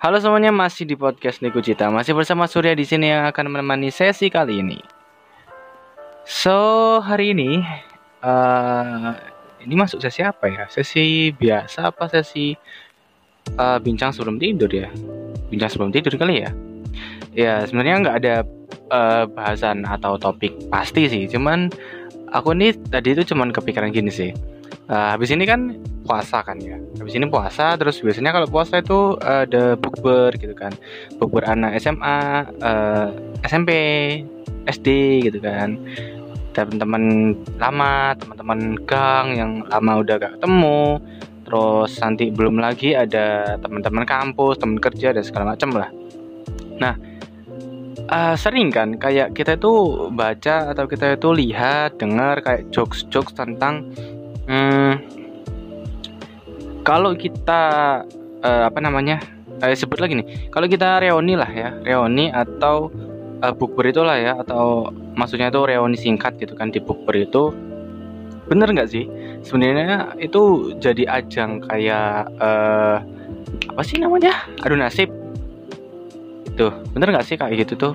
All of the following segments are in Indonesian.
Halo semuanya, masih di podcast Niku Cita. Masih bersama Surya di sini yang akan menemani sesi kali ini. So, hari ini uh, ini masuk sesi apa ya? Sesi biasa apa sesi uh, bincang sebelum tidur ya? Bincang sebelum tidur kali ya? Ya, sebenarnya nggak ada uh, bahasan atau topik pasti sih. Cuman aku nih tadi itu cuman kepikiran gini sih. Uh, habis ini kan puasa kan ya. Habis ini puasa terus biasanya kalau puasa itu ada bukber gitu kan. Bukber anak SMA eh, SMP SD gitu kan. Teman-teman lama teman-teman gang yang lama udah gak ketemu. Terus nanti belum lagi ada teman-teman kampus teman kerja dan segala macam lah. Nah uh, sering kan kayak kita itu baca atau kita itu lihat dengar kayak jokes-jokes tentang hmm, kalau kita uh, apa namanya uh, sebut lagi nih kalau kita reuni lah ya reuni atau uh, bukber itulah ya atau maksudnya itu reuni singkat gitu kan di bukber itu bener nggak sih? Sebenarnya itu jadi ajang kayak uh, apa sih namanya adu nasib. Itu bener nggak sih kayak gitu tuh?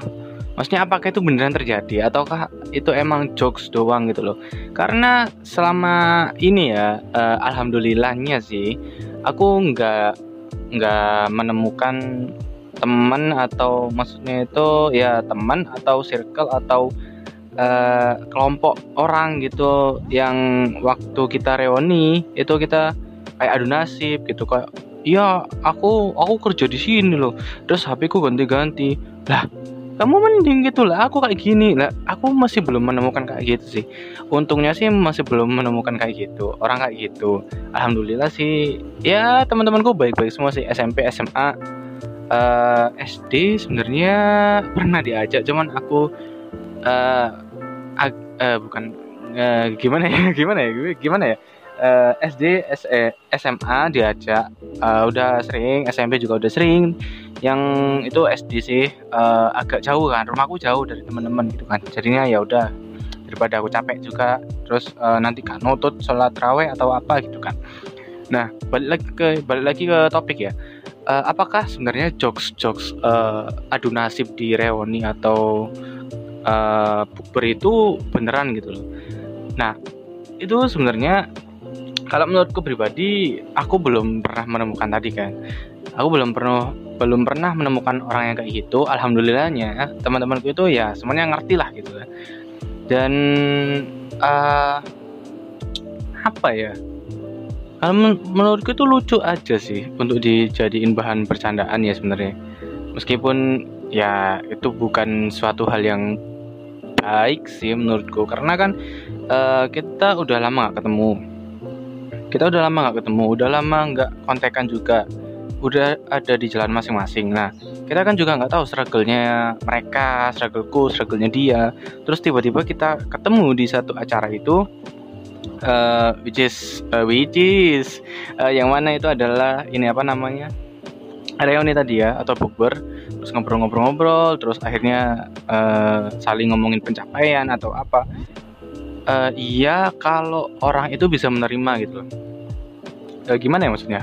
Maksudnya apakah itu beneran terjadi ataukah itu emang jokes doang gitu loh? Karena selama ini ya, uh, alhamdulillahnya sih, aku nggak nggak menemukan teman atau maksudnya itu ya teman atau circle atau uh, kelompok orang gitu yang waktu kita reuni itu kita kayak adu nasib gitu kayak iya aku aku kerja di sini loh terus HP ku ganti-ganti. Lah kamu mending gitu lah aku kayak gini lah. Aku masih belum menemukan kayak gitu sih. Untungnya sih masih belum menemukan kayak gitu orang kayak gitu. Alhamdulillah sih ya teman-temanku baik-baik semua sih. SMP SMA uh, eh, SD sebenarnya pernah diajak cuman aku uh, uh, bukan uh, gimana ya gimana ya gimana ya uh, SD SE, SMA diajak uh, udah sering SMP juga udah sering. Yang itu SD sih uh, agak jauh kan rumahku jauh dari teman-teman gitu kan. Jadinya ya udah daripada aku capek juga terus uh, nanti kan nutut sholat raweh atau apa gitu kan. Nah balik lagi ke balik lagi ke topik ya. Uh, apakah sebenarnya jokes jokes uh, adu nasib di reuni atau uh, bukber itu beneran gitu loh? Nah itu sebenarnya kalau menurutku pribadi aku belum pernah menemukan tadi kan. Aku belum pernah belum pernah menemukan orang yang kayak gitu. Alhamdulillahnya teman-temanku itu ya semuanya ngerti lah gitu kan. Dan uh, apa ya? Kalau men menurutku itu lucu aja sih untuk dijadiin bahan bercandaan ya sebenarnya. Meskipun ya itu bukan suatu hal yang baik sih menurutku. Karena kan uh, kita udah lama gak ketemu kita udah lama nggak ketemu udah lama nggak kontekan juga. Udah ada di jalan masing-masing. Nah kita kan juga nggak tahu struggle-nya mereka struggleku struggle-nya dia. Terus tiba-tiba kita ketemu di satu acara itu uh, which is uh, which is uh, yang mana itu adalah ini apa namanya reuni tadi ya atau bukber. Terus ngobrol-ngobrol-ngobrol terus akhirnya uh, saling ngomongin pencapaian atau apa. Uh, iya kalau orang itu bisa menerima gitu loh uh, gimana ya maksudnya?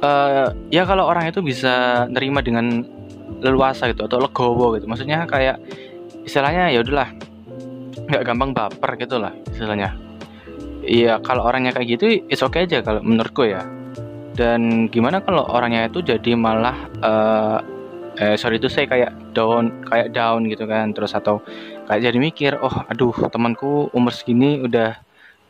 Uh, ya kalau orang itu bisa nerima dengan leluasa gitu atau legowo gitu. Maksudnya kayak istilahnya ya udahlah nggak gampang baper gitu lah istilahnya. Iya kalau orangnya kayak gitu it's okay aja kalau menurutku ya. Dan gimana kalau orangnya itu jadi malah uh, eh, sorry itu saya kayak down kayak down gitu kan terus atau kayak jadi mikir oh aduh temanku umur segini udah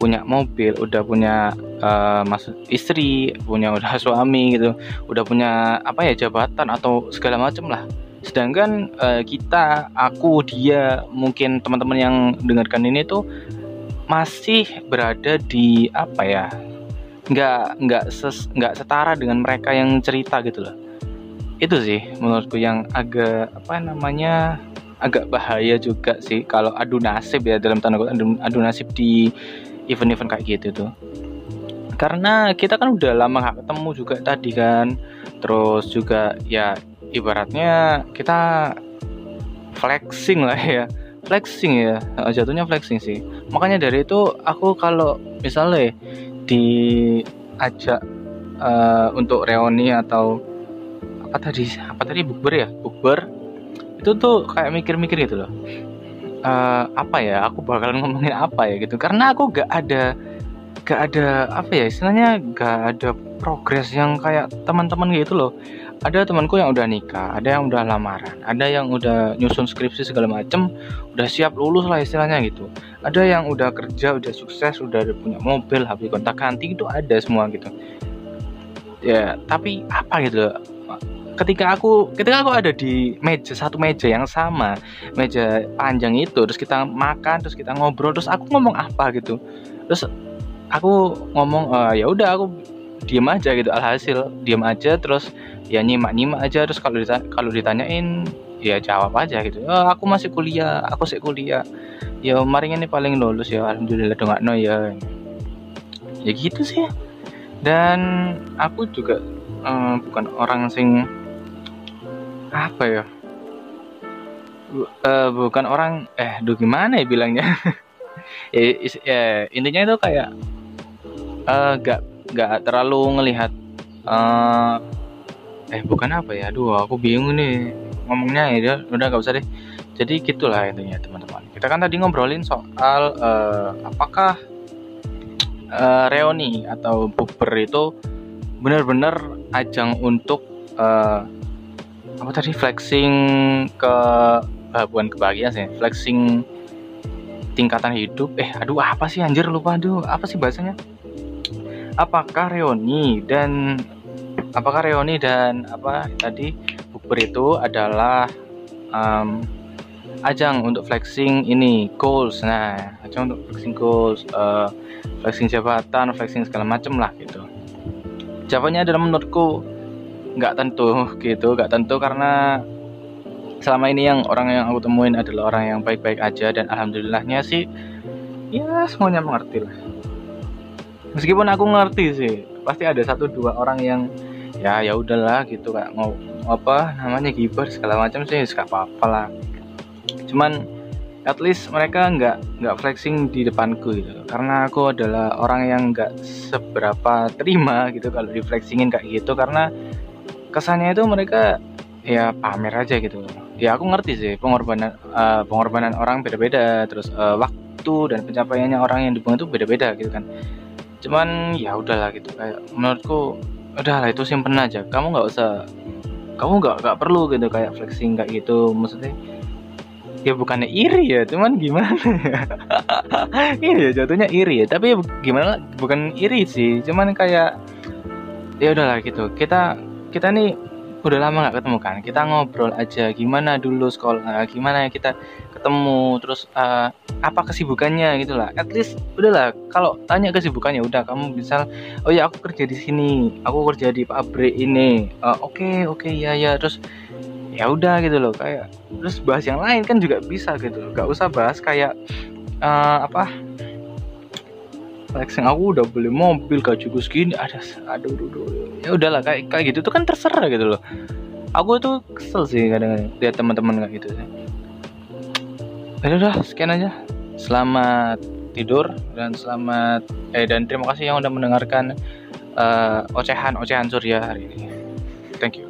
punya mobil udah punya uh, istri punya udah suami gitu udah punya apa ya jabatan atau segala macam lah. Sedangkan uh, kita aku dia mungkin teman-teman yang dengarkan ini tuh masih berada di apa ya nggak nggak ses, nggak setara dengan mereka yang cerita gitu loh. Itu sih menurutku yang agak apa namanya agak bahaya juga sih kalau adu nasib ya dalam tanda kutip adu, adu nasib di event-event kayak gitu tuh. Karena kita kan udah lama gak ketemu juga tadi kan. Terus juga ya ibaratnya kita flexing lah ya. Flexing ya jatuhnya flexing sih. Makanya dari itu aku kalau misalnya diajak uh, untuk reuni atau apa tadi apa tadi bukber ya? Bukber? Itu tuh kayak mikir-mikir gitu loh uh, apa ya aku bakalan ngomongin apa ya gitu. Karena aku gak ada gak ada apa ya istilahnya gak ada progres yang kayak teman-teman gitu loh. Ada temanku yang udah nikah ada yang udah lamaran ada yang udah nyusun skripsi segala macem udah siap lulus lah istilahnya gitu. Ada yang udah kerja udah sukses udah punya mobil habis kontak ganti itu ada semua gitu. Ya tapi apa gitu ketika aku ketika aku ada di meja satu meja yang sama meja panjang itu terus kita makan terus kita ngobrol terus aku ngomong apa gitu. Terus aku ngomong e, ya udah aku diem aja gitu alhasil diem aja terus ya nyimak nyimak aja terus kalau ditanya, kalau ditanyain ya jawab aja gitu. Oh, aku masih kuliah aku sih kuliah. Ya kemarin ini paling lulus ya alhamdulillah dong no ya. Ya gitu sih. Dan aku juga um, bukan orang sing apa ya? Uh, bukan orang eh duh gimana ya bilangnya? Ya, ya intinya itu kayak uh, gak nggak terlalu ngelihat uh, eh bukan apa ya? Aduh aku bingung nih ngomongnya ya udah nggak usah deh. Jadi gitulah intinya teman-teman. Kita kan tadi ngobrolin soal uh, apakah uh, reuni atau bukber itu benar-benar ajang untuk uh, apa tadi? Flexing ke uh, bukan kebahagiaan sih. Flexing tingkatan hidup. Eh aduh apa sih anjir lupa. Aduh apa sih bahasanya? Apakah reuni dan apakah reuni dan apa tadi bukber itu adalah um, ajang untuk flexing ini goals. Nah ajang untuk flexing goals uh, flexing jabatan flexing segala macam lah gitu. Jawabannya adalah menurutku nggak tentu gitu nggak tentu karena selama ini yang orang yang aku temuin adalah orang yang baik-baik aja dan alhamdulillahnya sih ya semuanya mengerti lah. Meskipun aku ngerti sih pasti ada satu dua orang yang ya ya udahlah gitu kayak mau apa namanya gibar segala macam sih nggak apa-apa lah. Cuman at least mereka nggak nggak flexing di depanku gitu. Karena aku adalah orang yang nggak seberapa terima gitu kalau di flexingin kayak gitu karena kesannya itu mereka ya pamer aja gitu. Ya aku ngerti sih pengorbanan uh, pengorbanan orang beda-beda terus uh, waktu dan pencapaiannya orang yang dibuang itu beda-beda gitu kan. Cuman ya udahlah gitu kayak menurutku udahlah itu simpen aja. Kamu nggak usah kamu nggak nggak perlu gitu kayak flexing kayak gitu. Maksudnya ya bukannya iri ya cuman gimana iri ya jatuhnya iri ya. Tapi ya gimana bukan iri sih cuman kayak ya udahlah gitu kita kita nih udah lama nggak ketemu kan? Kita ngobrol aja gimana dulu sekolah gimana kita ketemu terus uh, apa kesibukannya gitu lah. At least udahlah kalau tanya kesibukannya udah. Kamu misal oh ya aku kerja di sini aku kerja di pabrik ini. Uh, oke okay, oke okay, ya ya. Terus ya udah gitu loh kayak terus bahas yang lain kan juga bisa gitu loh. Gak usah bahas kayak uh, apa flexing. Aku udah beli mobil gajiku segini ada aduh, aduh, aduh. ya udahlah kayak kayak gitu tuh kan terserah gitu loh. Aku tuh kesel sih kadang lihat teman-teman kayak gitu sih. Ya udah sekian aja. Selamat tidur dan selamat eh dan terima kasih yang udah mendengarkan uh, ocehan ocehan surya hari ini. Thank you